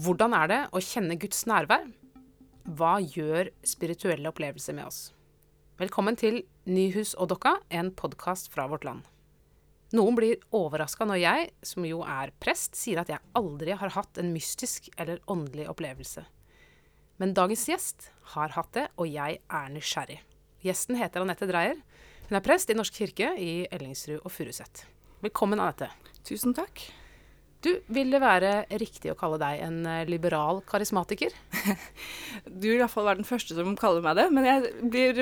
Hvordan er det å kjenne Guds nærvær? Hva gjør spirituelle opplevelser med oss? Velkommen til Nyhus og Dokka, en podkast fra vårt land. Noen blir overraska når jeg, som jo er prest, sier at jeg aldri har hatt en mystisk eller åndelig opplevelse. Men dagens gjest har hatt det, og jeg er nysgjerrig. Gjesten heter Anette Dreyer. Hun er prest i Norsk kirke i Ellingsrud og Furuset. Velkommen, Anette. Tusen takk. Du, vil det være riktig å kalle deg en eh, liberal karismatiker? Du vil i hvert fall være den første som kaller meg det, men jeg blir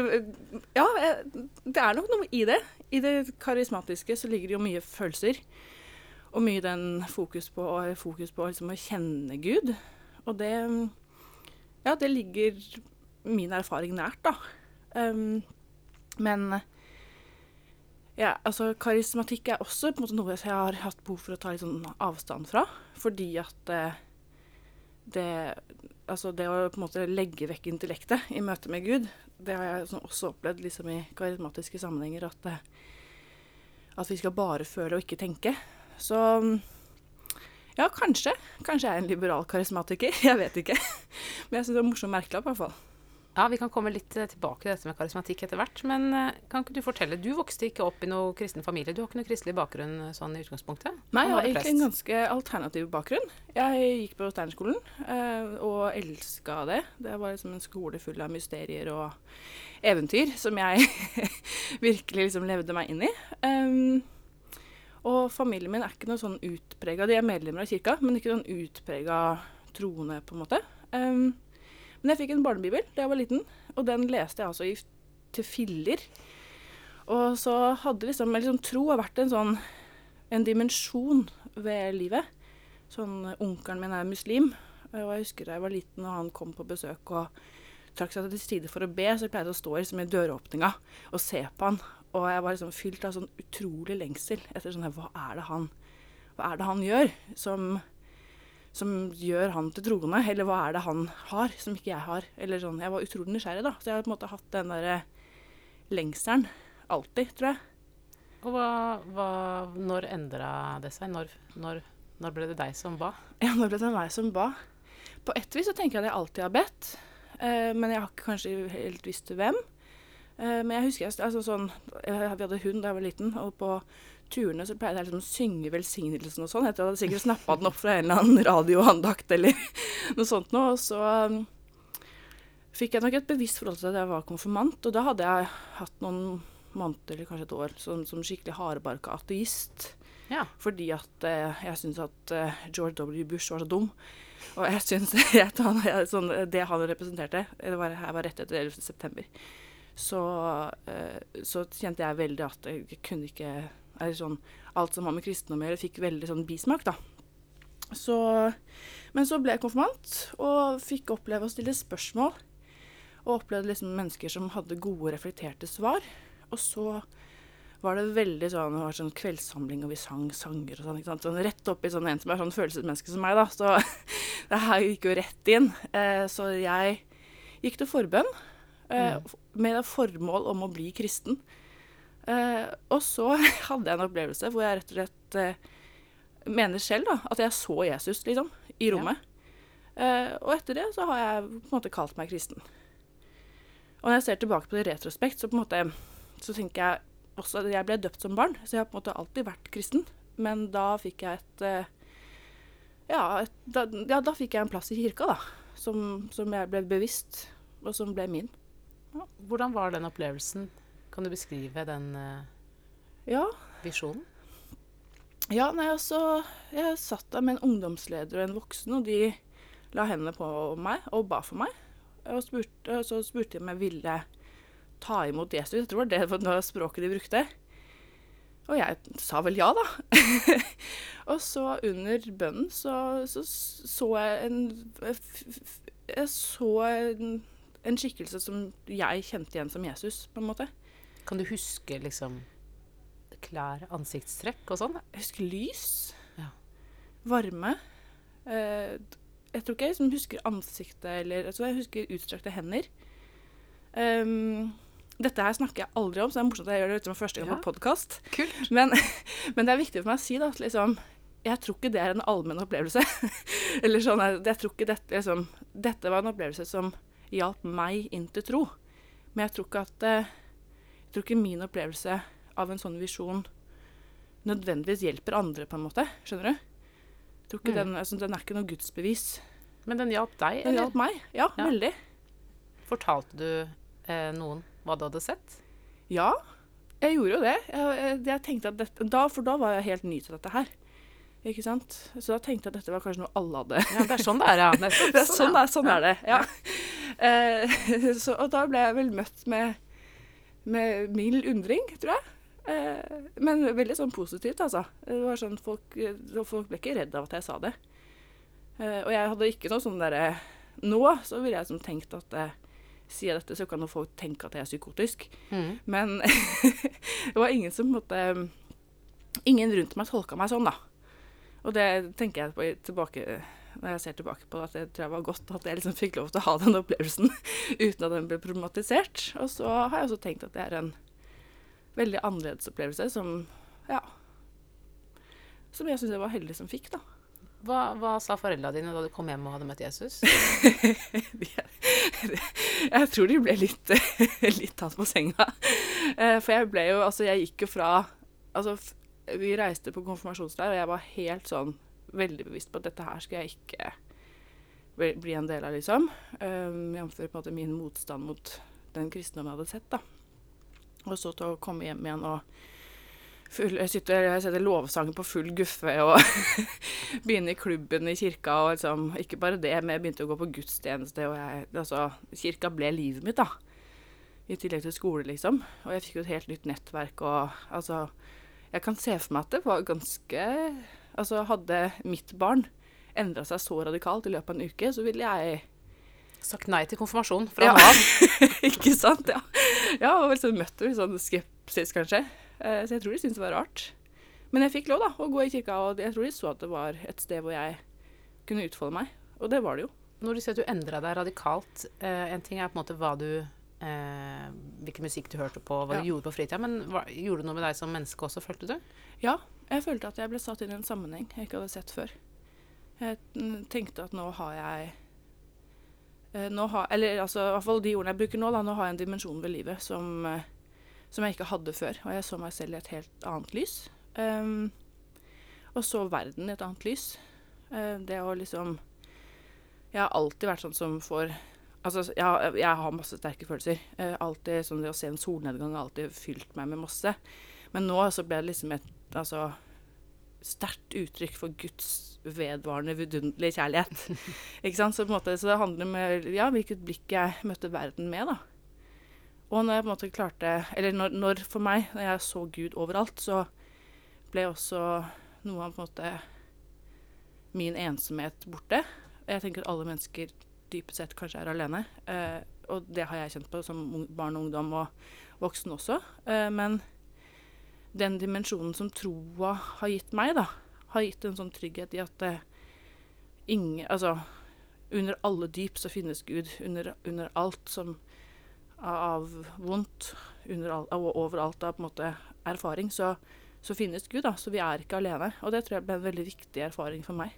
Ja, jeg, det er nok noe i det. I det karismatiske så ligger det jo mye følelser. Og mye den fokus på, fokus på liksom å kjenne Gud. Og det Ja, det ligger min erfaring nært, da. Um, men ja, altså Karismatikk er også på en måte noe jeg har hatt behov for å ta litt sånn avstand fra. Fordi at eh, det Altså det å på en måte legge vekk intellektet i møte med Gud, det har jeg sånn også opplevd liksom i karismatiske sammenhenger. At, eh, at vi skal bare føle og ikke tenke. Så ja, kanskje. Kanskje jeg er en liberal karismatiker. Jeg vet ikke. Men jeg syns det er morsom merkelapp, i hvert fall. Ja, Vi kan komme litt eh, tilbake til dette med karismatikk etter hvert. Men eh, kan ikke du fortelle, du vokste ikke opp i noen kristen familie. Du har ikke noen kristelig bakgrunn eh, sånn i utgangspunktet? Nei, jeg har egentlig en ganske alternativ bakgrunn. Jeg gikk på Steinerskolen og elska det. Det var liksom en skole full av mysterier og eventyr som jeg virkelig liksom levde meg inn i. Um, og familien min er ikke noe sånn utprega De er medlemmer av kirka, men ikke sånn utprega troende, på en måte. Um, men jeg fikk en barnebibel da jeg var liten, og den leste jeg altså i, til filler. Og så hadde liksom, liksom tro har vært en sånn en dimensjon ved livet. Sånn Onkelen min er muslim, og jeg husker da jeg var liten og han kom på besøk og trakk seg til side for å be, så jeg pleide å stå liksom, i døråpninga og se på han. Og jeg var liksom fylt av sånn utrolig lengsel etter sånn Hva er det han, hva er det han gjør som som gjør han til troende? Eller hva er det han har, som ikke jeg har? Eller sånn, Jeg var utrolig nysgjerrig, da. Så jeg har på en måte hatt den derre lengselen alltid, tror jeg. Og hva, hva Når endra det seg? Når, når, når, ble det deg som ba? Ja, når ble det meg som ba? På et vis så tenker jeg at jeg alltid har bedt. Eh, men jeg har ikke kanskje helt visst hvem. Eh, men jeg husker jeg, altså sånn, jeg, Vi hadde hund da jeg var liten, og på turene så pleide jeg liksom å synge velsignelsen og sånn. Jeg hadde sikkert snappa den opp fra en eller annen radioandakt eller noe sånt noe. Og så um, fikk jeg nok et bevisst forhold til at jeg var konfirmant. Og da hadde jeg hatt noen måneder eller kanskje et år som, som skikkelig hardbarka ateist. Ja. Fordi at uh, jeg syntes at uh, George W. Bush var så dum. Og jeg syns han, sånn, det han representerte det var, Jeg var rett etter 11. september. Så, uh, så kjente jeg veldig at jeg kunne ikke er sånn, alt som har med kristendom å gjøre, fikk veldig sånn bismak, da. Så, men så ble jeg konfirmant og fikk oppleve å stille spørsmål. Og opplevde liksom mennesker som hadde gode, reflekterte svar. Og så var det veldig sånn, det var sånn kveldssamling, og vi sang sanger og sånn. ikke sant? Sånn rett opp i sånn en som er sånn følelsesmenneske som meg, da. Så det her gikk jo rett inn. Eh, så jeg gikk til forbønn eh, mm. med formål om å bli kristen. Uh, og så hadde jeg en opplevelse hvor jeg rett og slett uh, mener selv da, at jeg så Jesus, liksom, i rommet. Ja. Uh, og etter det så har jeg på en måte kalt meg kristen. Og når jeg ser tilbake på det i retrospekt, så på en måte så tenker jeg også at jeg ble døpt som barn, så jeg har på en måte alltid vært kristen. Men da fikk jeg et ja, et, da, ja, da, fikk jeg en plass i kirka, da. Som, som jeg ble bevisst, og som ble min. Ja. Hvordan var den opplevelsen? Kan du beskrive den uh, ja. visjonen? Ja, nei, altså Jeg satt der med en ungdomsleder og en voksen, og de la hendene på meg og ba for meg. Og spurte, så spurte de om jeg ville ta imot Jesus. Jeg tror det var det språket de brukte. Og jeg sa vel ja, da. og så under bønnen så, så, så jeg en Jeg så en, en, skikkelse som jeg kjente igjen som Jesus, på en måte. Kan du huske liksom klær, ansiktstrekk og sånn? Jeg husker lys. Ja. Varme. Eh, jeg tror ikke jeg liksom husker ansiktet eller altså Jeg husker utstrakte hender. Um, dette her snakker jeg aldri om, så det er morsomt at jeg gjør det liksom første gang ja. på podkast. Men, men, det er viktig for meg å si da, at liksom, jeg tror ikke det er en allmenn opplevelse. Eller sånn, jeg, tror ikke dette liksom, Dette var en opplevelse som hjalp meg inn til tro. Men jeg tror ikke at eh, Jeg tror ikke min opplevelse av en sånn visjon nødvendigvis hjelper andre, på en måte. Skjønner du? Jeg tror ikke Mm. den, altså, den er ikke noe gudsbevis. Men den hjalp deg, Den eller hjalp meg. Ja, Ja. veldig. fortalte du eh, noen hva du hadde sett? Ja, jeg gjorde jo det. Jeg, jeg, tenkte at dette, da, for da var jeg helt ny til dette her. Ikke sant? Så da tenkte jeg at dette var kanskje noe alle hadde. Ja, det er sånn det er, ja. Nettopp. Det er sånn, ja. er, sånn er det. Ja. Uh, så, og da ble jeg vel møtt med, med mild undring, tror jeg. Eh, men veldig sånn positivt, altså. Det var sånn, folk, eh, folk ble ikke redd av at jeg sa det. Eh, og jeg hadde ikke noe sånn derre Nå så ville jeg sånn tenkt at eh, sier jeg dette, så kan jo folk tenke at jeg er psykotisk. Mm. Men det var ingen som måtte Ingen rundt meg tolka meg sånn, da. Og det tenker jeg på tilbake når jeg ser tilbake på det, at det tror jeg var godt at jeg liksom fikk lov til å ha den opplevelsen uten at den ble problematisert. Og så har jeg også tenkt at det er en veldig annerledes opplevelse som ja, som jeg syns jeg var heldig som fikk, da. Hva, hva sa foreldra dine da du kom hjem og hadde møtt Jesus? Jeg tror de ble litt, litt tatt på senga. Eh, For jeg ble jo Altså, jeg gikk jo fra Altså, vi reiste på konfirmasjonsleir, og jeg var helt sånn veldig bevisst på at dette her skal jeg ikke bli en del av, liksom. Um, Jf. på min motstand mot den kristendommen jeg hadde sett, da. Og så til å komme hjem igjen og full, jeg sitter, jeg setter lovsangen på full guffe og begynne i klubben i kirka og liksom Ikke bare det, men jeg begynte å gå på gudstjeneste, og jeg Altså, kirka ble livet mitt, da. I tillegg til skole, liksom. Og jeg fikk jo et helt nytt nettverk og altså Jeg kan se for meg at det var ganske Altså, hadde mitt barn endra seg så radikalt i løpet av en uke, så ville jeg Sagt nei til konfirmasjon fra Ja. Nav. Ikke sant? Ja. ja og liksom møtt det med sånn skepsis, kanskje. Eh, Så jeg tror de syntes det var rart. Men jeg fikk lov da, å gå i kirka, og jeg tror de så at det var et sted hvor jeg kunne utfolde meg. Og det var det jo. Når du sier at du endra deg radikalt eh, En ting er på en måte hva du eh, Hvilken musikk du hørte på, hva Ja. du gjorde på fritida, men hva, gjorde det noe med deg som menneske også, følte du? Ja, jeg følte at jeg ble satt inn i en sammenheng jeg ikke hadde sett før. Jeg tenkte at nå har jeg eh, nå har, Eller altså, i hvert fall de ordene jeg bruker nå, da. Nå har jeg en dimensjon ved livet som, eh, som jeg ikke hadde før. Og jeg så meg selv i et helt annet lys. Um, og så verden i et annet lys. Uh, det å liksom Jeg har alltid vært sånn som får Altså, jeg, jeg har masse sterke følelser. Uh, alltid sånn Det å se en solnedgang har alltid fylt meg med masse. Men nå så ble det liksom et altså, sterkt uttrykk for Guds vedvarende, vidunderlige kjærlighet. ikke sant? Så, på en måte, så det handler om ja, hvilket blikk jeg møtte verden med, da. Og når jeg på en måte klarte Eller når, når for meg, når jeg så Gud overalt, så ble også noe av på en måte min ensomhet borte. Jeg tenker at alle mennesker dypest sett kanskje er alene. Eh, og det har jeg kjent på som barn og ungdom og voksen også. Eh, men den dimensjonen som troa har gitt meg, da, har gitt en sånn trygghet i at eh, ingen Altså, under alle dyp så finnes Gud. Under, under alt som av vondt, under all, og overalt av på en måte erfaring, så, så finnes Gud, da. Så vi er ikke alene. Og det tror jeg ble en veldig viktig erfaring for meg.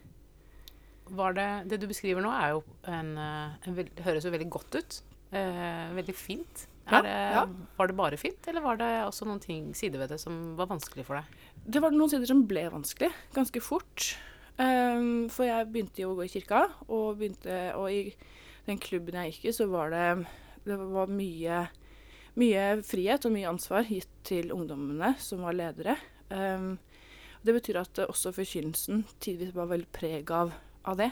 Det, det du beskriver nå, er jo en, en, en høres jo veldig godt ut. Eh, veldig fint. Ja, det, ja. Var det bare fint, eller var det også noen ting, sider ved det som var vanskelig for deg? Det var noen sider som ble vanskelig, ganske fort. Um, for jeg begynte jo å gå i kirka, og, begynte, og i den klubben jeg gikk i, så var det, det var mye, mye frihet og mye ansvar gitt til ungdommene som var ledere. Um, det betyr at også forkynnelsen tidvis var veldig preg av, av det.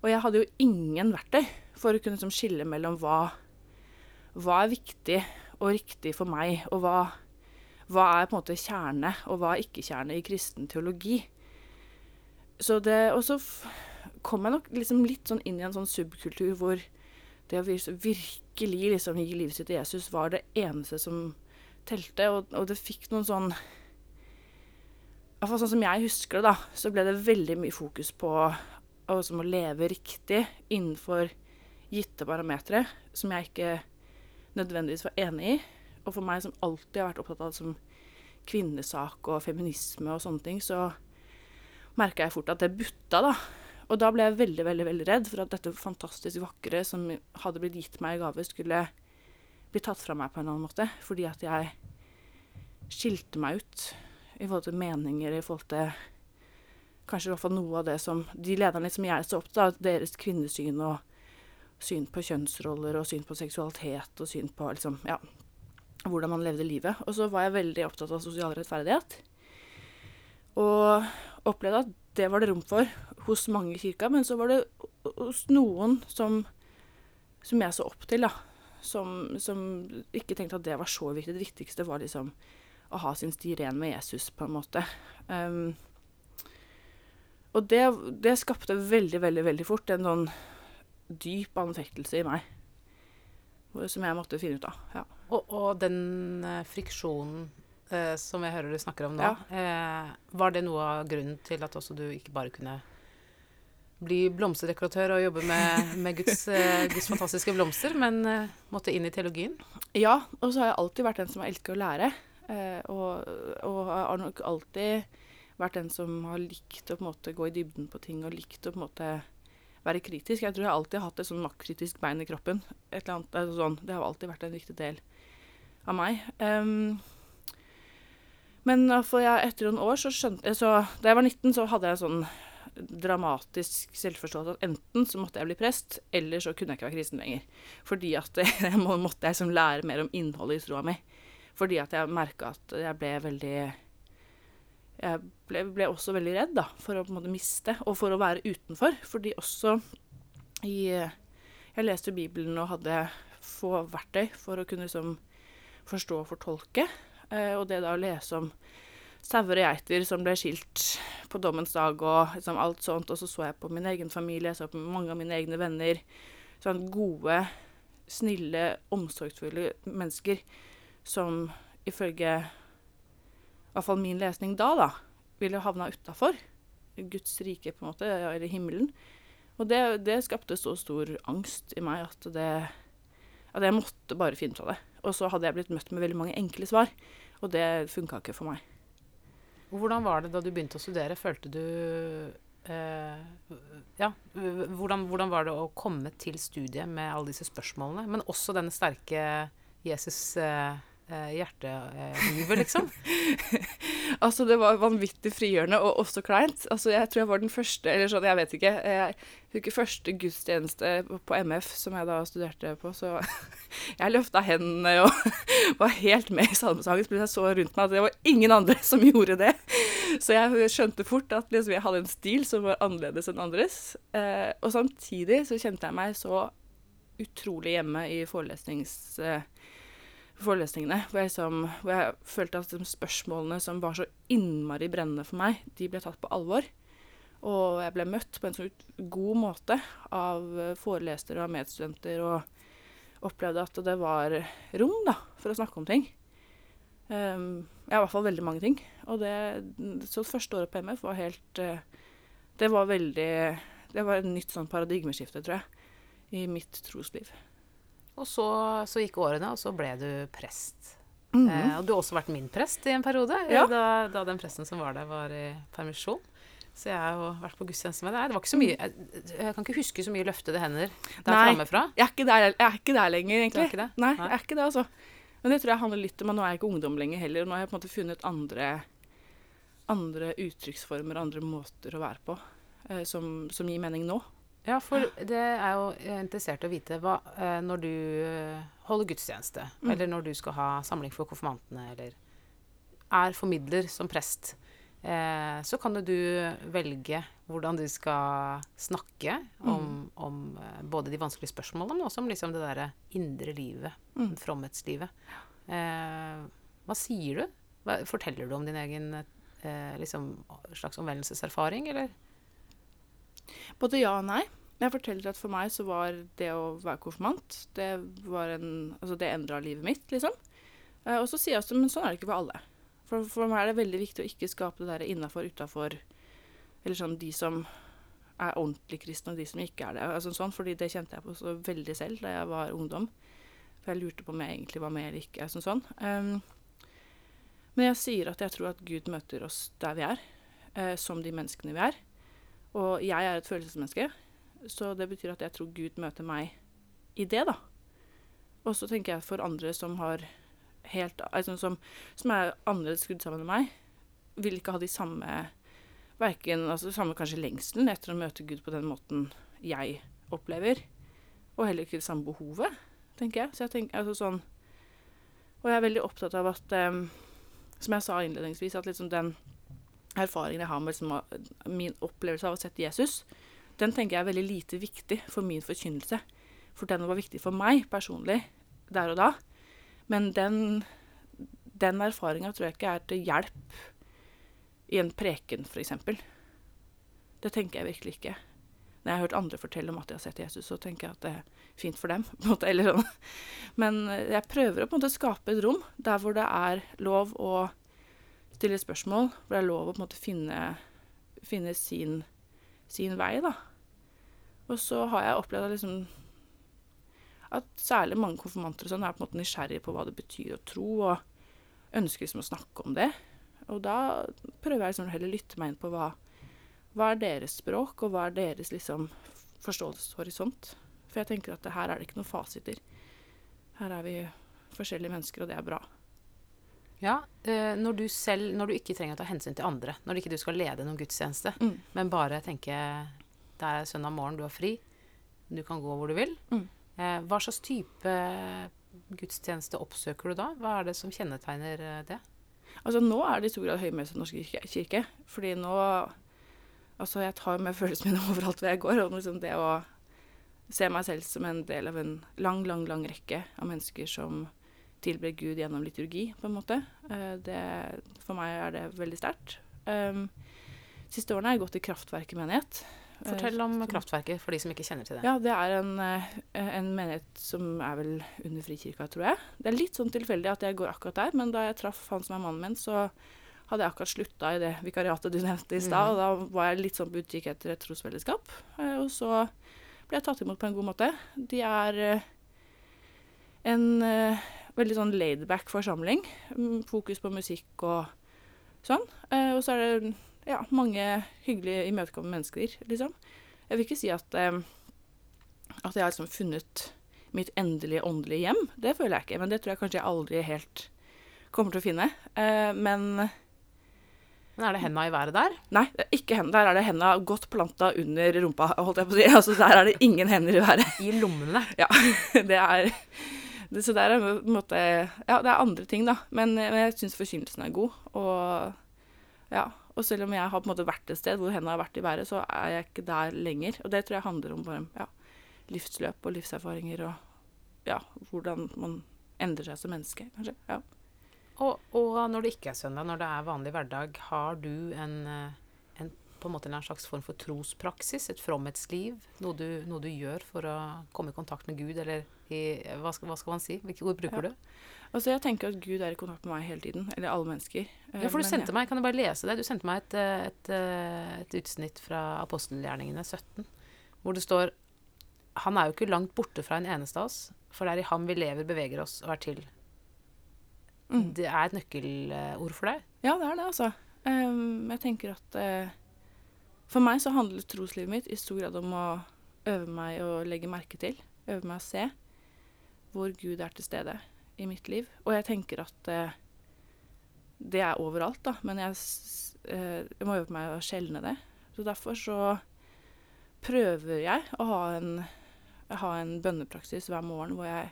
Og jeg hadde jo ingen verktøy for å kunne skille mellom hva, hva er viktig og riktig for meg, og hva hva er på en måte kjerne, og hva er ikke kjerne i kristen teologi. Så det, og så kom jeg nok liksom litt sånn inn i en sånn subkultur hvor det å virkelig liksom gi livet sitt til Jesus var det eneste som telte, og, og det fikk noen sånn Iallfall sånn som jeg husker det, da, så ble det veldig mye fokus på å leve riktig innenfor gitte parametere, som jeg ikke nødvendigvis var enig i. Og for meg som alltid har vært opptatt av som kvinnesak og feminisme og sånne ting, så merka jeg fort at det butta, da. Og da ble jeg veldig, veldig veldig redd for at dette fantastisk vakre som hadde blitt gitt meg i gave, skulle bli tatt fra meg på en annen måte. Fordi at jeg skilte meg ut i forhold til meninger, i forhold til kanskje i hvert fall noe av det som De lederne som jeg så opp til, deres kvinnesyn og syn på kjønnsroller og syn på seksualitet og syn på liksom, ja, hvordan man levde livet. Og så var jeg veldig opptatt av sosial rettferdighet. Og opplevde at det var det rom for hos mange i kirka, men så var det hos noen som, som jeg så opp til, da. Som, som, ikke tenkte at det var så viktig. Det viktigste var liksom å ha sin sti ren med Jesus, på en måte. Um, og det, det, skapte veldig, veldig, veldig fort en sånn dyp anfektelse i meg. Som jeg måtte finne ut av. Ja. Og, og den uh, friksjonen eh, som jeg hører du snakker om nå, ja. eh, var det noe av grunnen til at også du ikke bare kunne bli blomsterdekoratør og jobbe med, med Guds, Guds, fantastiske blomster, men måtte inn i teologien? Ja, og så har jeg alltid vært den som har elsket å lære. og, og har nok alltid vært den som har likt å på en måte gå i dybden på ting og likt å på en måte være kritisk. Jeg tror jeg alltid har hatt et sånn maktkritisk bein i kroppen. Et eller annet, altså sånn. Det har alltid vært en viktig del av meg. Um, men for jeg, etter noen år så skjønte så, Da jeg var 19, så hadde jeg sånn dramatisk selvforståelse at enten så måtte jeg bli prest, eller så kunne jeg ikke være kristen lenger. Fordi at jeg må, måtte jeg liksom lære mer om innholdet i troa mi. Fordi at jeg merka at jeg ble veldig jeg ble, ble, også veldig redd da, for å på en måte miste, og for å være utenfor. Fordi også i Jeg leste Bibelen og hadde få verktøy for å kunne liksom forstå og fortolke. Eh, og det da å lese om sauer og geiter som ble skilt på dommens dag og liksom alt sånt. Og så så jeg på min egen familie, jeg så på mange av mine egne venner. Sånn gode, snille, omsorgsfulle mennesker som ifølge i hvert fall min lesning da, da, ville havna utafor Guds rike, på en måte, eller himmelen. Og det, det, skapte så stor angst i meg at, det, at jeg måtte bare finne ut av det. Og så hadde jeg blitt møtt med veldig mange enkle svar, og det funka ikke for meg. Hvordan var det da du begynte å studere? Følte du eh, Ja, hvordan, hvordan, var det å komme til studiet med alle disse spørsmålene, men også denne sterke Jesus eh, eh, hjertelivet, liksom. altså, det var vanvittig frigjørende, og også kleint. Altså, jeg tror jeg var den første, eller sånn, jeg vet ikke. Jeg husker første gudstjeneste på MF som jeg da studerte på, så jeg løfta hendene og var helt med i salmesangen. Så jeg så rundt meg at det var ingen andre som gjorde det. Så jeg skjønte fort at liksom, jeg hadde en stil som var annerledes enn andres. Eh, og samtidig så kjente jeg meg så utrolig hjemme i forelesnings... Eh, forelesningene, hvor jeg, liksom, hvor jeg følte at de spørsmålene som var så innmari brennende for meg, de ble tatt på alvor. Og jeg ble møtt på en så god måte av forelesere og medstudenter, og opplevde at det var rom da, for å snakke om ting. Um, ja, i hvert fall veldig mange ting. Og det, så første året på MF var helt uh, Det var veldig Det var et nytt sånn paradigmeskifte, tror jeg, i mitt trosliv. Og så, så, gikk årene, og så ble du prest. Mm -hmm. eh, og du har også vært min prest i en periode, ja. da, da, den presten som var der, var i permisjon. Så jeg har jo vært på gudstjeneste med deg. Det var ikke så mye jeg, jeg, kan ikke huske så mye løftede hender der Nei, framme fra. Jeg er ikke der, jeg er ikke der lenger, egentlig. Ikke Nei, Nei, jeg er ikke det, altså. Men det tror jeg handler litt om at nå er jeg ikke ungdom lenger heller. Nå har jeg på en måte funnet andre, andre uttrykksformer, andre måter å være på, eh, som, som, gir mening nå. Ja, for det er jo interessert å vite hva eh, Når du eh, holder gudstjeneste, mm. eller når du skal ha samling for konfirmantene, eller er formidler som prest, eh, så kan jo du velge hvordan du skal snakke mm. om, om eh, både de vanskelige spørsmålene, men også om liksom det derre indre livet, mm. fromhetslivet. Eh, hva sier du? Hva, forteller du om din egen eh, liksom, slags omvendelseserfaring, eller? Både ja og nei. Jeg forteller at for meg så var det å være konfirmant Det var en, altså det endra livet mitt, liksom. Eh, og så sier jeg også men sånn er det ikke for alle. For, for meg er det veldig viktig å ikke skape det der innafor, utafor Eller sånn de som er ordentlig kristne, og de som ikke er det. Altså sånn, fordi det kjente jeg på så veldig selv da jeg var ungdom. For jeg lurte på om jeg egentlig var med eller ikke. Sånn, sånn. Um, men jeg sier at jeg tror at Gud møter oss der vi er. eh, som de menneskene vi er. Og jeg er et følelsesmenneske, så det betyr at jeg tror Gud møter meg i det, da. Og så tenker jeg for andre som har helt altså som, som er annerledes skrudd sammen enn meg, vil ikke ha de samme verken, altså samme kanskje lengselen etter å møte Gud på den måten jeg opplever, og heller ikke det samme behovet, tenker jeg. Så jeg tenker, altså sånn, og jeg er veldig opptatt av at, um, som jeg sa innledningsvis, at liksom den erfaringen jeg har med liksom, min opplevelse av å sette Jesus, den tenker jeg er veldig lite viktig for min forkynnelse. For den var viktig for meg personlig der og da. Men den, den erfaringa tror jeg ikke er til hjelp i en preken, f.eks. Det tenker jeg virkelig ikke. Når jeg har hørt andre fortelle om at de har sett Jesus, så tenker jeg at det er fint for dem. på en måte, eller sånn. Men jeg prøver å på en måte skape et rom der hvor det er lov å stille spørsmål, hvor det er lov å på en måte finne, finne sin, sin vei, da. Og så har jeg opplevd at liksom at særlig mange konfirmanter og sånn er på en måte nysgjerrige på hva det betyr å tro, og ønsker liksom å snakke om det. Og da prøver jeg liksom heller å lytte meg inn på hva, hva er deres språk, og hva er deres liksom forståelseshorisont. For jeg tenker at her er det ikke noen fasiter. Her er vi forskjellige mennesker, og det er bra. Ja, eh, når du selv, når du ikke trenger å ta hensyn til andre, når ikke du skal lede noen gudstjeneste, mm. men bare tenke det er søndag morgen, du har fri, du kan gå hvor du vil. Mm. Eh, hva slags type gudstjeneste oppsøker du da? Hva er det som kjennetegner eh, det? Altså Nå er det i stor grad høymesse norske kirke. Fordi nå Altså, jeg tar med følelsene mine overalt hvor jeg går. Og liksom det å se meg selv som en del av en lang, lang, lang rekke av mennesker som tilber Gud gjennom liturgi, på en måte. Eh, det, for meg er det veldig sterkt. Um, siste årene har jeg gått i Kraftverket menighet. Fortell om Kraftverket, for de som ikke kjenner til det. Ja, Det er en, eh, en menighet som er vel under Frikirka, tror jeg. Det er litt sånn tilfeldig at jeg går akkurat der, men da jeg traff han som er mannen min, så hadde jeg akkurat slutta i det vikariatet du nevnte i stad, mm. og da var jeg litt sånn på utkikk etter et trosfellesskap. Eh, og så ble jeg tatt imot på en god måte. De er eh, en veldig sånn laidback forsamling. Mm, fokus på musikk og sånn. Og så er det ja, mange hyggelige, imøtekommende mennesker, liksom. Jeg vil ikke si at, eh, at jeg har liksom funnet mitt endelige åndelige hjem. Det føler jeg ikke, men det tror jeg kanskje jeg aldri helt kommer til å finne. Eh, men men er det henda i været der? Nei, ikke henda. Der er det henda godt planta under rumpa, holdt jeg på å si. Altså, der er det ingen hender i været. I lommene? Ja. Det er det, Så der er på en måte Ja, det er andre ting, da. Men, men jeg syns forkynnelsen er god. Og ja. Og selv om jeg har på en måte vært et sted hvor hendene har vært i været, så er jeg ikke der lenger. Og det tror jeg handler om bare ja, livsløp og livserfaringer og ja, hvordan man endrer seg som menneske, kanskje. Ja. Og, og, når det ikke er søndag, når det er vanlig hverdag, har du en, en på en måte en slags form for trospraksis, et fromhetsliv? Noe du, noe du gjør for å komme i kontakt med Gud, eller i, hva, skal, hva skal man si? Hvilke ord bruker ja. du? Altså, jeg tenker at Gud er i kontakt med meg hele tiden. Eller alle mennesker. Ja, for du Men, sendte ja. meg, Kan jeg bare lese det? Du sendte meg et, eh, et, eh, et utsnitt fra apostelgjerningene 17, hvor det står Han er jo ikke langt borte fra en eneste av oss, for det er i ham vi lever, beveger oss og er til. Mm. Det er et nøkkelord for deg? Ja, det er det, altså. Um, jeg tenker at uh, For meg så handler troslivet mitt i stor grad om å øve meg å legge merke til. Øve meg å se hvor Gud er til stede i mitt liv. Og jeg tenker at eh, det er overalt, da. Men jeg, eh, jeg må øve meg å skjelne det. Så derfor så prøver jeg å ha en, ha en bønnepraksis hver morgen hvor jeg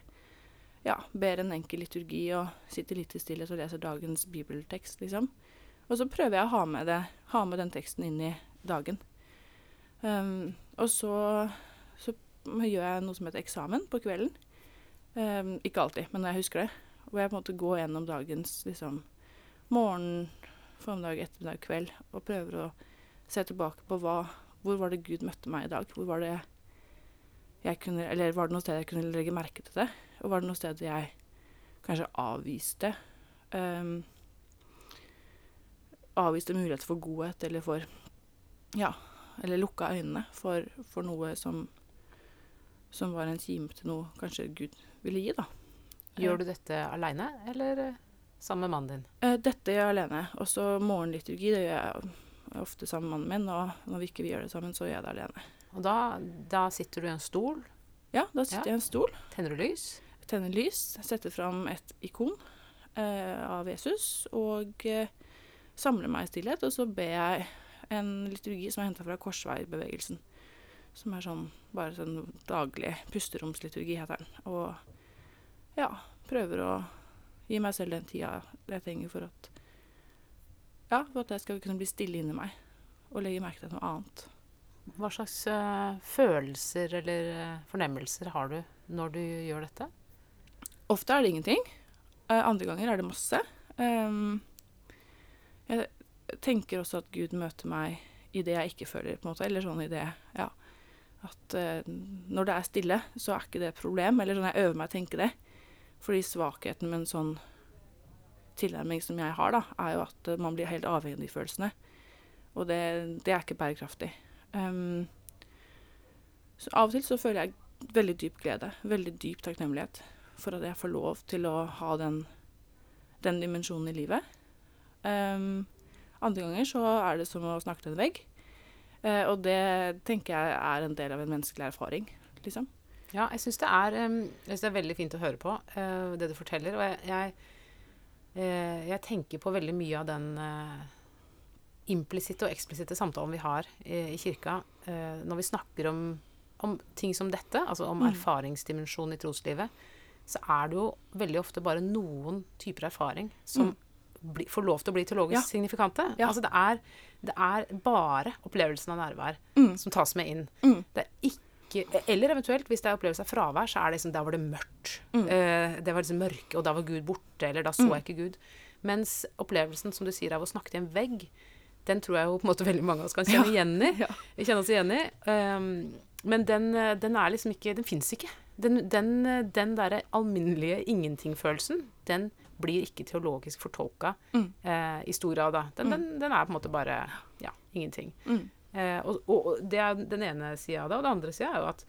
ja, ber en enkel liturgi og sitter litt i stillhet og leser dagens bibeltekst, liksom. Og så prøver jeg å ha med, det, ha med den teksten inn i dagen. Um, og så, så gjør jeg noe som heter eksamen på kvelden. Um, ikke alltid, men jeg husker det. Hvor jeg på en måte går gjennom dagens liksom, morgen, formiddag, ettermiddag, kveld, og prøver å se tilbake på hva, hvor var det Gud møtte meg i dag. Hvor var det jeg kunne Eller var det noe sted jeg kunne legge merke til det? Og var det noe sted jeg kanskje avviste um, Avviste muligheter for godhet, eller for Ja, eller lukka øynene for, for noe som som var en kime til noe kanskje Gud ville gi, da. Gjør du dette aleine, eller eh, sammen med mannen din? Eh, dette gjør jeg alene. Også morgenliturgi det gjør jeg ofte sammen med mannen min, og når vi ikke gjør det sammen, så gjør jeg det alene. Og da, da sitter du i en stol, Ja, da sitter Ja. jeg i en stol, tenner du lys. tenner lys, setter fram et ikon eh, av Jesus og eh, samler meg i stillhet, og så ber jeg en liturgi som er henta fra korsveibevegelsen. Som er sånn bare sånn daglig pusteromsliturgi, heter den. Og ja, prøver å gi meg selv den tida jeg trenger for at Ja, for at jeg skal kunne bli stille inni meg og legge merke til noe annet. Hva slags eh, følelser eller eh, fornemmelser har du når du gjør dette? Ofte er det ingenting. Eh, andre ganger er det masse. Um, jeg tenker også at Gud møter meg i det jeg ikke føler, på en måte. Eller sånn i det Ja. At uh, når det er stille, så er ikke det et problem. Eller sånn jeg øver meg å tenke det. Fordi svakheten med en sånn tilnærming som jeg har, da, er jo at eh, man blir helt avhengig av de følelsene. Og det, det er ikke bærekraftig. Um, så av og til så føler jeg veldig dyp glede. Veldig dyp takknemlighet for at jeg får lov til å ha den, den dimensjonen i livet. Ehm, andre ganger så er det som å snakke til en vegg. Eh, og det tenker jeg er en del av en menneskelig erfaring, liksom. Ja, jeg syns det, um, det er veldig fint å høre på, uh, det du forteller. Og jeg, jeg, uh, jeg tenker på veldig mye av den uh, implisitte og eksplisitte samtalen vi har i, i kirka når vi snakker om, om ting som dette, altså om Mm. erfaringsdimensjonen i troslivet, så er det jo veldig ofte bare noen typer erfaring som bli, får lov til å bli teologisk. Ja. signifikante. Ja. Altså det er, det er bare opplevelsen av nærvær Mm. som tas med inn. Mm. Det er ikke Eller eventuelt, hvis det er opplevelse av fravær, så er det liksom Der var det mørkt. Mm. Eh, det var liksom mørke, og da var Gud borte, eller da så Mm. jeg ikke Gud. Mens opplevelsen, som du sier, av å snakke til en vegg, den tror jeg jo på en måte veldig mange av oss kan kjenne igjen i. Ja. Vi kjenner oss igjen i. Um, men den, den er liksom ikke Den fins ikke. Den, den, den derre alminnelige ingenting-følelsen, den blir ikke teologisk fortolka Mm. eh, i stor grad. Den, den, den er på en måte bare ja, ingenting. Mm. Eh, og, og, det er den ene sida av det. Og den andre sida er jo at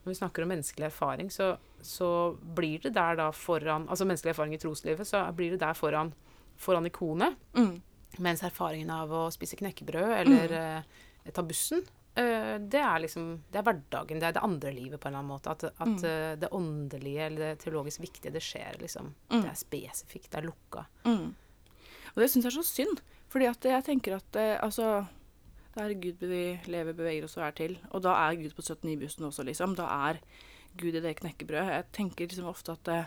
når vi snakker om menneskelig erfaring, så, så blir det der da foran Altså menneskelig erfaring i troslivet, så blir det der foran, foran ikonet. Mm. Mens erfaringen av å spise knekkebrød eller eh, ta bussen, det er liksom Det er hverdagen. Det er det andre livet, på en eller annen måte. At, at Mm. eh, det åndelige eller det teologisk viktige, det skjer liksom. Mm. Det er spesifikt. Det er lukka. Mm. Og det syns jeg er så synd. Fordi at jeg tenker at eh, altså Det er Gud vi lever, beveger oss og er til. Og da er Gud på 79-bussen også, liksom. Da er Gud i det knekkebrødet. Jeg tenker liksom ofte at eh,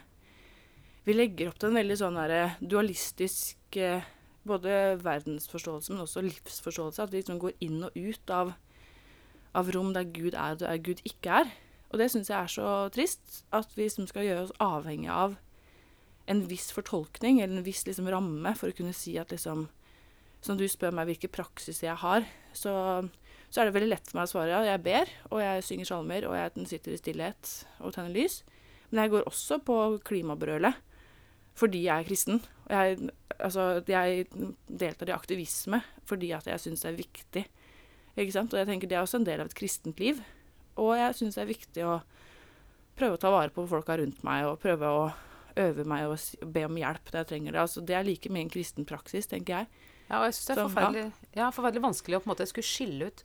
vi legger opp til en veldig sånn derre dualistisk eh, både verdensforståelse, men også livsforståelse. At vi liksom går inn og ut av, av rom der Gud er, og der Gud ikke er. Og det syns jeg er så trist. At vi liksom skal gjøre oss avhengig av en viss fortolkning eller en viss liksom, ramme for å kunne si at liksom Som du spør meg hvilke praksiser jeg har, så, så er det veldig lett for meg å svare ja, jeg ber, og jeg synger salmer, og jeg sitter i stillhet og tenner lys. Men jeg går også på klimabrølet fordi jeg er kristen. Jeg, altså, jeg deltar i aktivisme fordi at jeg syns det er viktig. Ikke sant? Og jeg tenker det er også en del av et kristent liv. Og jeg syns det er viktig å prøve å ta vare på folka rundt meg, og prøve å øve meg og be om hjelp når jeg trenger det. Altså, det er like mye en kristen praksis, tenker jeg. Ja, og jeg syns det er forferdelig, ja, forferdelig vanskelig å på en måte skulle skille ut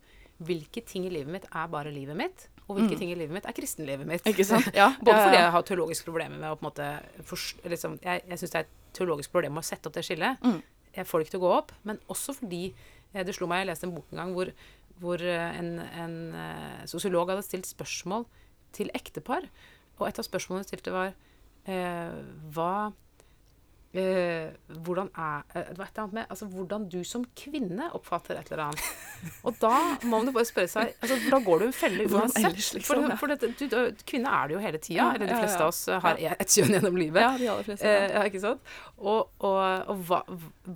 hvilke ting i livet mitt er bare livet mitt, og hvilke Mm. ting i livet mitt er kristenlivet mitt. Ikke sant? Ja, Både fordi jeg har teologiske problemer med å på en måte forst- liksom, Jeg, jeg syns det er et teologisk problem å sette opp det skillet. Mm. Jeg får det ikke til å gå opp. Men også fordi eh, det slo meg Jeg leste en bok en gang hvor, hvor eh, en, en eh, sosiolog hadde stilt spørsmål til ektepar. Og et av spørsmålene hun stilte, var eh, hva eh, hvordan er eh, det var et eller annet med, altså, Hvordan du som kvinne oppfatter et eller annet. Og da må man jo bare spørre seg altså, Da går du en felle uansett. liksom, for for dette, du, du, kvinne er det jo hele tida. Eller de fleste av oss har et kjønn gjennom livet. Ja, de aller fleste. Eh, Ja. ikke sant? Og, og, og hva,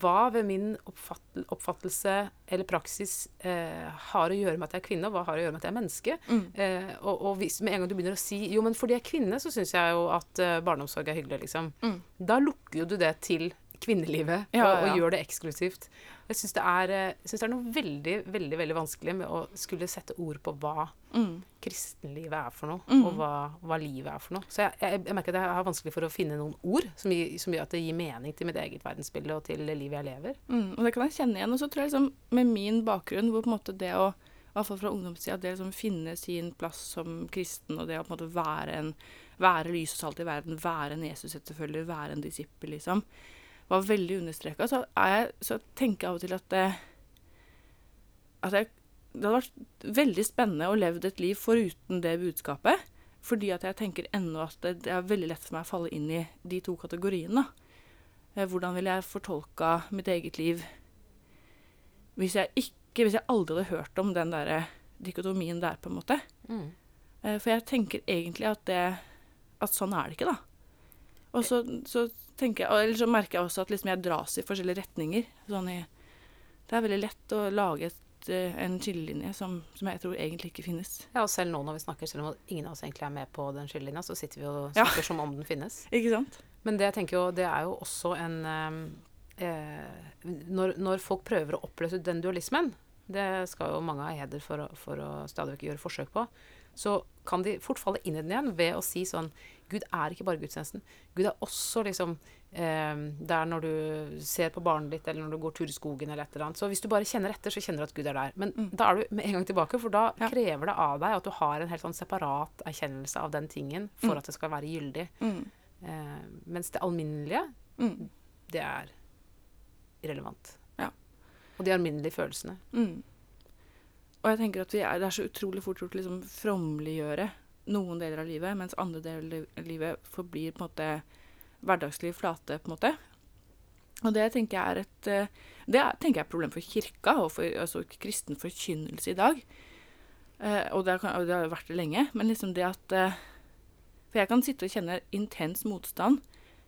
hva ved min oppfatt, oppfattelse eller praksis eh, har å gjøre med at jeg er kvinne, og hva har å gjøre med at jeg er menneske? Mm. Eh, og, og hvis med en gang du begynner å si jo, men fordi jeg er kvinne, så syns jeg jo at eh, barneomsorg er hyggelig, liksom. Mm. Da lukker jo du det til kvinnelivet Ja, og, og gjør det eksklusivt. Jeg syns det, eh, det er noe veldig, veldig veldig vanskelig med å skulle sette ord på hva Mm. kristenlivet er for noe, Mm. og hva, hva livet er for noe. Så jeg, jeg, jeg merker at jeg har vanskelig for å finne noen ord som, gir- som gjør at det gir mening til mitt eget verdensbilde og til livet jeg lever. Mm, og det kan jeg kjenne igjen. Og så tror jeg liksom, med min bakgrunn, hvor på en måte det å i hvert fall fra ungdomstida, det liksom finne sin plass som kristen, og det å på en måte være en være lys og salt i verden, være en Jesus-etterfølger, være en disippel, liksom, var veldig understreka. Så, så tenker jeg av og til at det, at jeg, det hadde vært veldig spennende å leve et liv foruten det budskapet. Fordi at jeg tenker ennå at det, det er veldig lett for meg å falle inn i de to kategoriene. Eh, Hvordan ville jeg fortolka mitt eget liv hvis jeg ikke Hvis jeg aldri hadde hørt om den der dikotomien der, på en måte? Mm. For jeg tenker egentlig at det At sånn er det ikke, da. Og så, så jeg Eller så merker jeg også at liksom jeg dras i forskjellige retninger. Sånn i Det er veldig lett å lage et, eh, en skillelinje som, som jeg tror egentlig ikke finnes. Ja, og selv nå når vi snakker, selv om ingen av oss egentlig er med på den skillelinja, så sitter vi og Ja. snakker som om den finnes. Ikke sant? Men det jeg tenker jo, det er jo også en eh, eh, når, når folk prøver å oppløse den dualismen, det skal jo mange ha heder for, for å stadig vekk gjøre forsøk på, så kan de fort falle inn i den igjen ved å si sånn Gud er ikke bare gudstjenesten. Gud er også liksom eh, der når du ser på barnet ditt, eller når du går tur i skogen, eller et eller annet. Så hvis du bare kjenner etter, så kjenner du at Gud er der. Men da er du med en gang tilbake, for da Ja. krever det av deg at du har en helt sånn separat erkjennelse av den tingen for at det skal være gyldig. Mm. Eh, mens det alminnelige, Mm. det er irrelevant. Ja. Og de alminnelige følelsene. Mm. Og jeg tenker at vi er, det er så utrolig fort gjort å liksom frommeliggjøre noen deler av livet, mens andre deler av livet forblir på en måte hverdagslig flate, på en måte. Og det tenker jeg er et eh, det er, tenker jeg er et problem for kirka og for altså, kristen forkynnelse i dag. Eh, og det, kan, og det har vært det lenge. Men liksom det at eh, For jeg kan sitte og kjenne intens motstand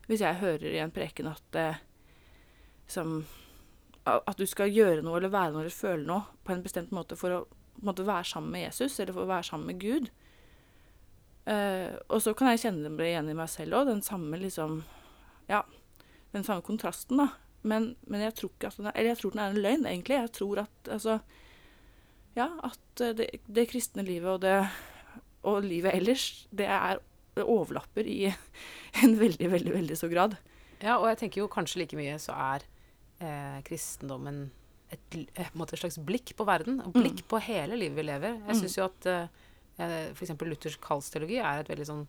hvis jeg hører i en preken at eh, som at du skal gjøre noe eller være noe eller føle noe på en bestemt måte for å måte, være sammen med Jesus eller for å være sammen med Gud. Eh, og så kan jeg kjenne det igjen i meg selv òg, den samme liksom Ja, den samme kontrasten, da. Men, men jeg tror ikke at den er Eller jeg tror den er en løgn, egentlig. Jeg tror at altså Ja, at eh, det, det kristne livet og det og livet ellers, det er det overlapper i en veldig, veldig, veldig så grad. Ja, og jeg tenker jo kanskje like mye så er eh, kristendommen et, l- eh, et slags blikk på verden. Og blikk på hele livet vi lever. Jeg Mm. syns jo at eh, f.eks. Luthers kallsteologi er et veldig sånn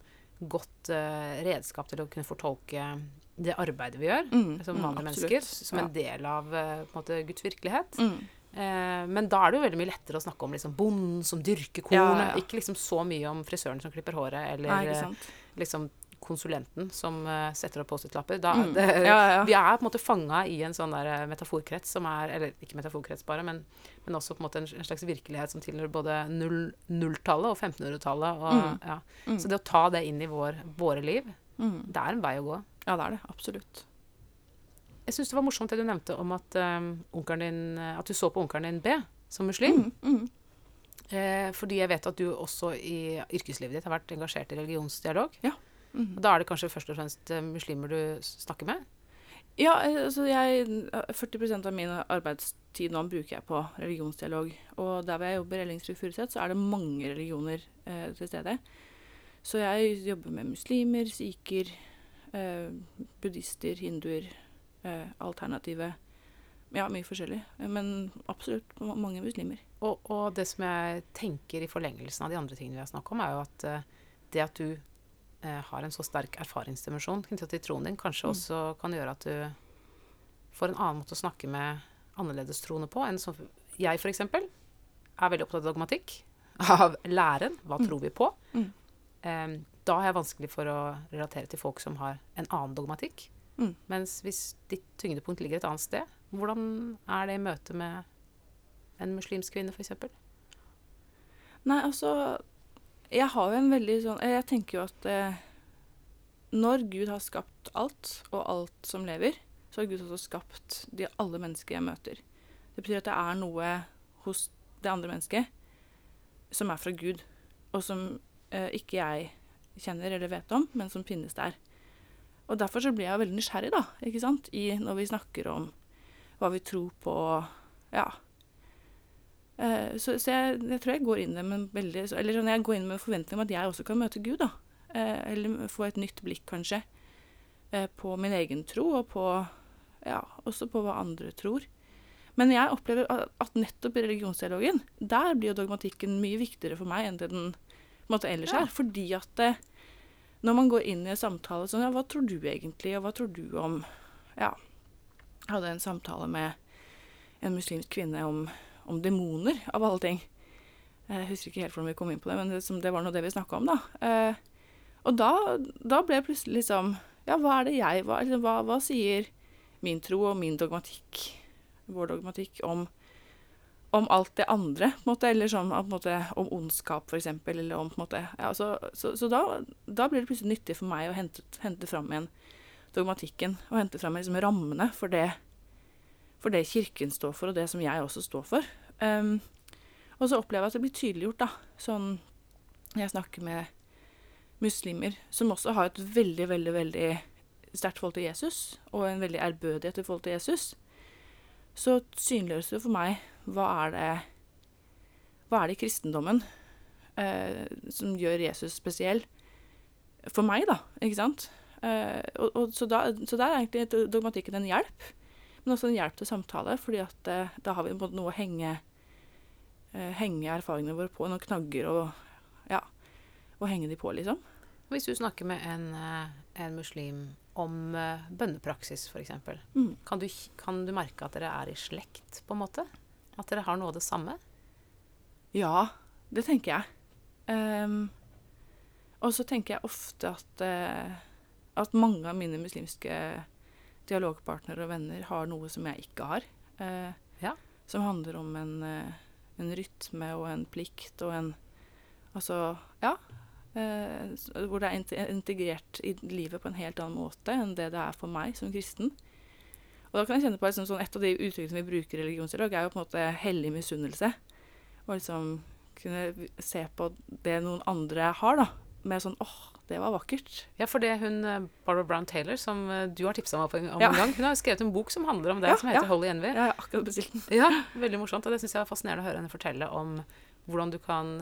godt uh, redskap til å kunne fortolke det arbeidet vi gjør Mm, som mm, vanlige mm, mennesker, som en del av uh, måte, Guds virkelighet. Mm. Uh, men da er det jo veldig mye lettere å snakke om liksom, bonden som dyrker kornet. ja, ja. Ikke liksom så mye om frisøren som klipper håret, eller Nei, eh, liksom konsulenten som eh, setter opp Post-It-lapper. Mm. Ja, ja. Vi er på en måte fanga i en sånn der eh, metaforkrets som er Eller ikke metaforkrets bare, men, men også på en måte en, en slags virkelighet som tilhører både null- nulltallet og 1500-tallet. Mm. ja. Mm. Så det å ta det inn i vår, våre liv, Mm. det er en vei å gå. Ja, det er det. Absolutt. Jeg syns det var morsomt det du nevnte om at, um, din, eh, at du så på onkelen din B som muslim. Mm. Mm. Eh, fordi jeg vet at du også i yrkeslivet ditt har vært engasjert i religionsdialog. Mm. Da er det kanskje først og fremst eh, muslimer du snakker med? Ja, eh, altså jeg 40% av min arbeidstid nå bruker jeg på religionsdialog. Og der hvor jeg jobber i Ellingsrud Furuset, så er det mange religioner eh, til stede. Så jeg jobber med muslimer, sikher, eh, buddhister, hinduer, eh, alternative Ja, mye forskjellig. Eh, Men absolutt mange muslimer. Og, og det som jeg tenker i forlengelsen av de andre tingene vi har snakket om, er jo at eh, det at du eh, har en så sterk erfaringsdimensjon knytta til troen din, kanskje Mm. også kan gjøre at du får en annen måte å snakke med annerledestroende på enn som jeg, f.eks., er veldig opptatt av dogmatikk. Av læren. Hva Mm. tror vi på? Mm. Eh, da har jeg vanskelig for å relatere til folk som har en annen dogmatikk. Mm. Mens hvis ditt tyngdepunkt ligger et annet sted, hvordan er det i møte med en muslimsk kvinne, f.eks.? Nei, altså Jeg har jo en veldig sånn Jeg tenker jo at eh, når Gud har skapt alt, og alt som lever, så har Gud også skapt de alle mennesker jeg møter. Det betyr at det er noe hos det andre mennesket som er fra Gud, og som eh, ikke jeg kjenner eller vet om, men som finnes der. og derfor så blir jeg veldig nysgjerrig, da, ikke sant, i, når vi snakker om hva vi tror på, ja. Eh, så, så jeg, jeg, tror jeg går inn med en veldig Eller sånn, jeg går inn med forventning om at jeg også kan møte Gud, da. Eh, eller få et nytt blikk, kanskje, eh, på min egen tro, og på Ja, også på hva andre tror. Men jeg opplever at nettopp i religionsdialogen, der blir jo dogmatikken mye viktigere for meg enn det den måte, ellers ja. er. Fordi at når man går inn i en samtale sånn Ja, hva tror du egentlig, og hva tror du om Ja. Jeg hadde en samtale med en muslimsk kvinne om, om demoner, av alle ting. Jeg husker ikke helt hvordan vi kom inn på det, men det, det var nå det vi snakka om, da. Eh, og da, da, ble det plutselig liksom Ja, hva er det jeg hva, hva, hva sier min tro og min dogmatikk vår dogmatikk om, om alt det andre, på en måte, eller sånn, på en måte, om ondskap, f.eks. Eller om på en måte ja, Så, så, så da, da, blir det plutselig nyttig for meg å hente, hente fram igjen dogmatikken, og hente fram liksom, rammene for det, for det Kirken står for, og det som jeg også står for. Um, og så opplever jeg at det blir tydeliggjort, da, sånn Jeg snakker med muslimer som også har et veldig, veldig, veldig sterkt forhold til Jesus, og en veldig ærbødighet i forhold til Jesus så synliggjøres det for meg hva er det Hva er det i kristendommen eh, som gjør Jesus spesiell? For meg, da. Ikke sant? Eh, og, og, så, da, så der er egentlig dogmatikken en hjelp, men også en hjelp til samtale, fordi at eh, da har vi noe å henge, eh, henge erfaringene våre på, noen knagger og ja, og henge de på, liksom. Hvis du snakker med en, eh, en muslim om uh, bønnepraksis, f.eks. Mm. Kan, du, kan du merke at dere er i slekt, på en måte? At dere har noe av det samme? Ja, det tenker jeg. Um, og så tenker jeg ofte at, uh, at mange av mine muslimske dialogpartnere og venner har noe som jeg ikke har. Eh, ja. Som handler om en, uh, en rytme og en plikt og en Altså, ja. Eh, hvor det er integrert i livet på en helt annen måte enn det det er for meg som kristen. Og da kan jeg kjenne på liksom, sånn, Et av de uttrykkene vi bruker i religionsdialog, er jo på en måte hellig misunnelse. Og liksom kunne se på det noen andre har, da. Med sånn åh, det var vakkert. Ja, for det hun eh, Barbara Brown Taylor, som eh, du har tipsa meg om ja. en gang, hun har skrevet en bok som handler om det, ja, som heter ja. Holy Envy. Ja, akkurat bestilt den. Ja, veldig morsomt. Og det syns jeg er fascinerende å høre henne fortelle om hvordan du kan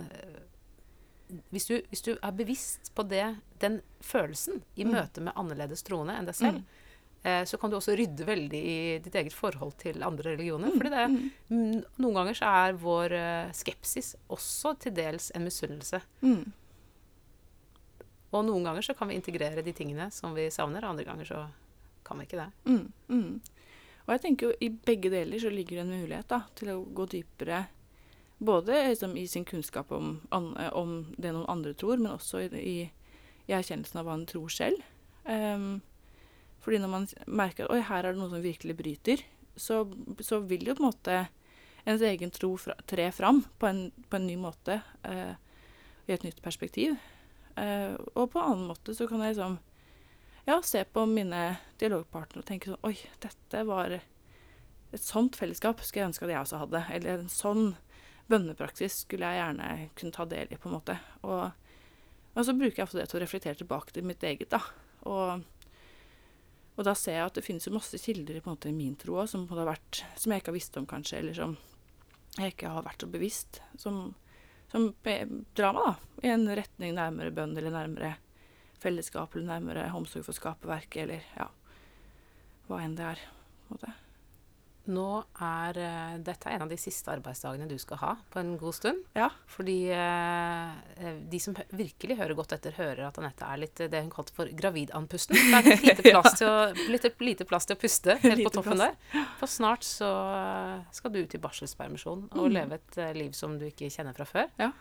hvis du, hvis du, er bevisst på det, den følelsen i mm. møte med annerledes troende enn deg selv, mm. eh, så kan du også rydde veldig i ditt eget forhold til andre religioner. Mm. Fordi det, mm. noen ganger så er vår skepsis også til dels en misunnelse. Mm. Og noen ganger så kan vi integrere de tingene som vi savner, andre ganger så kan vi ikke det. Mm. Og jeg tenker jo i begge deler så ligger det en mulighet da, til å gå dypere både liksom, i sin kunnskap om, om, det noen andre tror, men også i, i, erkjennelsen av hva en tror selv. Um, fordi når man merker at her er det noe som virkelig bryter, så, så vil jo på en måte ens egen tro fra, tre fram på en, på en ny måte uh, i et nytt perspektiv. Uh, og på en annen måte så kan jeg liksom ja, se på mine dialogpartnere og tenke sånn Oi, dette var et sånt fellesskap skulle jeg ønske at jeg også hadde. Eller en sånn bønnepraksis skulle jeg gjerne kunne ta del i, på en måte. Og, og så bruker jeg ofte det til å reflektere tilbake til mitt eget, da. Og, og da ser jeg at det finnes jo masse kilder på en måte, i min tro òg, som, som, jeg ikke har visst om, kanskje, eller som jeg ikke har vært så bevisst. Som, som drar meg da, i en retning nærmere bønn, eller nærmere fellesskap, eller nærmere omsorg for skaperverket, eller ja, hva enn det er. på en måte. Nå er uh, dette en av de siste arbeidsdagene du skal ha på en god stund. Ja. Fordi uh, de som virkelig hører godt etter, hører at Anette er litt det hun kalte for gravidandpusten. Det er lite plass, til, å, litt, lite plass til å puste helt på toppen plass. der. For snart så skal du ut i barselspermisjon og mm. leve et uh, liv som du ikke kjenner fra før. Ja.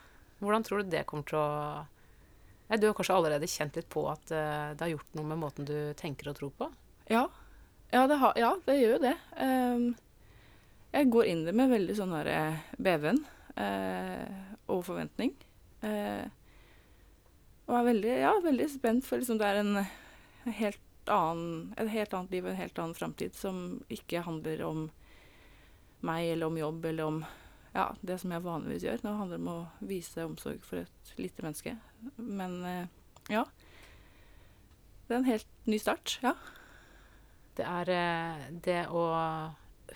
Hvordan tror du det kommer til å ja, Du har kanskje allerede kjent litt på at det har gjort noe med måten du tenker og tror på? Ja, ja, det, har, ja, det gjør jo det. Um, jeg går inn det med veldig sånn derre uh, beven uh, og forventning. Uh, og er veldig, ja, veldig spent, for liksom det er en, helt annen, et helt annet liv og en helt annen framtid som ikke handler om meg eller om jobb eller om ja, det som jeg vanligvis gjør. Nå handler det om å vise omsorg for et lite menneske. Men ja. det er en helt ny start. Ja. Det er eh, Det å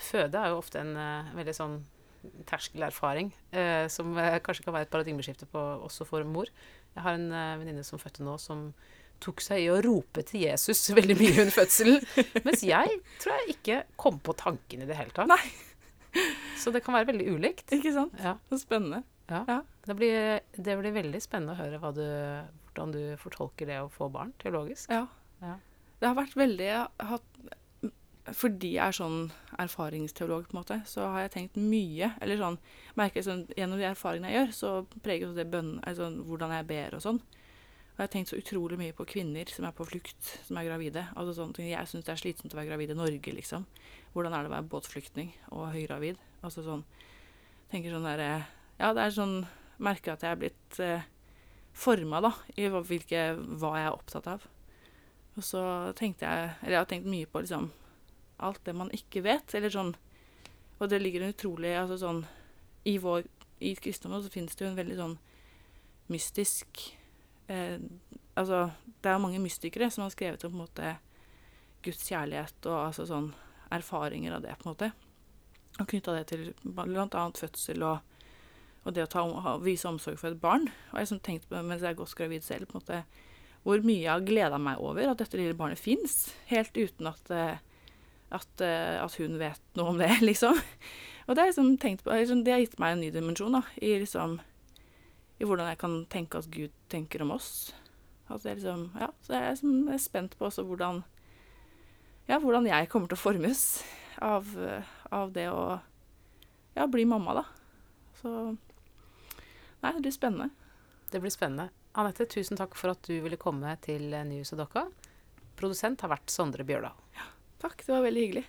føde er jo ofte en eh, veldig sånn terskelerfaring, eh, som eh, kanskje kan være et paradigmeskifte på, også for mor. Jeg har en venninne som fødte nå, som tok seg i å rope til Jesus veldig mye under fødselen. Mens jeg tror jeg ikke kom på tanken i det hele tatt. Nei. Så det kan være veldig ulikt. Ikke sant? Ja. Så spennende. Ja. Ja. Det, blir, det blir veldig spennende å høre du, hvordan du fortolker det å få barn teologisk. Ja. Ja. Det har vært veldig hatt, Fordi jeg er sånn erfaringsteolog, på en måte, så har jeg tenkt mye Eller sånn merker sånn, Gjennom de erfaringene jeg gjør, så preger det bønn, altså, hvordan jeg ber og sånn. Og jeg har tenkt så utrolig mye på kvinner som er på flukt, som er gravide. Altså ting. Jeg syns det er slitsomt å være gravid i Norge, liksom. Hvordan er det å være båtflyktning og høygravid? Altså sånn Tenker sånn derre Ja, det er sånn Merker at jeg er blitt eh, forma, da, i hvilke, hva jeg er opptatt av. Og så tenkte jeg Eller jeg har tenkt mye på liksom alt det man ikke vet, eller sånn Og det ligger en utrolig Altså sånn I vår I kristendommen så finnes det jo en veldig sånn mystisk eh, Altså, det er mange mystikere som har skrevet om på en måte Guds kjærlighet og altså sånn erfaringer av det, på en måte. Og knytta det til annet fødsel og, og det å ta, ha, vise omsorg for et barn. Og jeg har tenkt på, mens jeg har gått gravid selv, på en måte hvor mye jeg har gleda meg over at dette lille barnet fins, helt uten at, eh, at, eh, at hun vet noe om det, liksom. Og det har liksom tenkt på, liksom, det har gitt meg en ny dimensjon da, i, liksom, i hvordan jeg kan tenke at Gud tenker om oss. At er liksom, ja, så jeg er, liksom, spent på også hvordan, ja, hvordan jeg kommer til å formes av, av det å ja, bli mamma, da. Så Nei, det blir spennende. Det blir spennende. Anette, tusen takk for at du ville komme til Nyhuset Dokka. Produsent har vært Sondre Bjørdal. Takk, det var veldig hyggelig.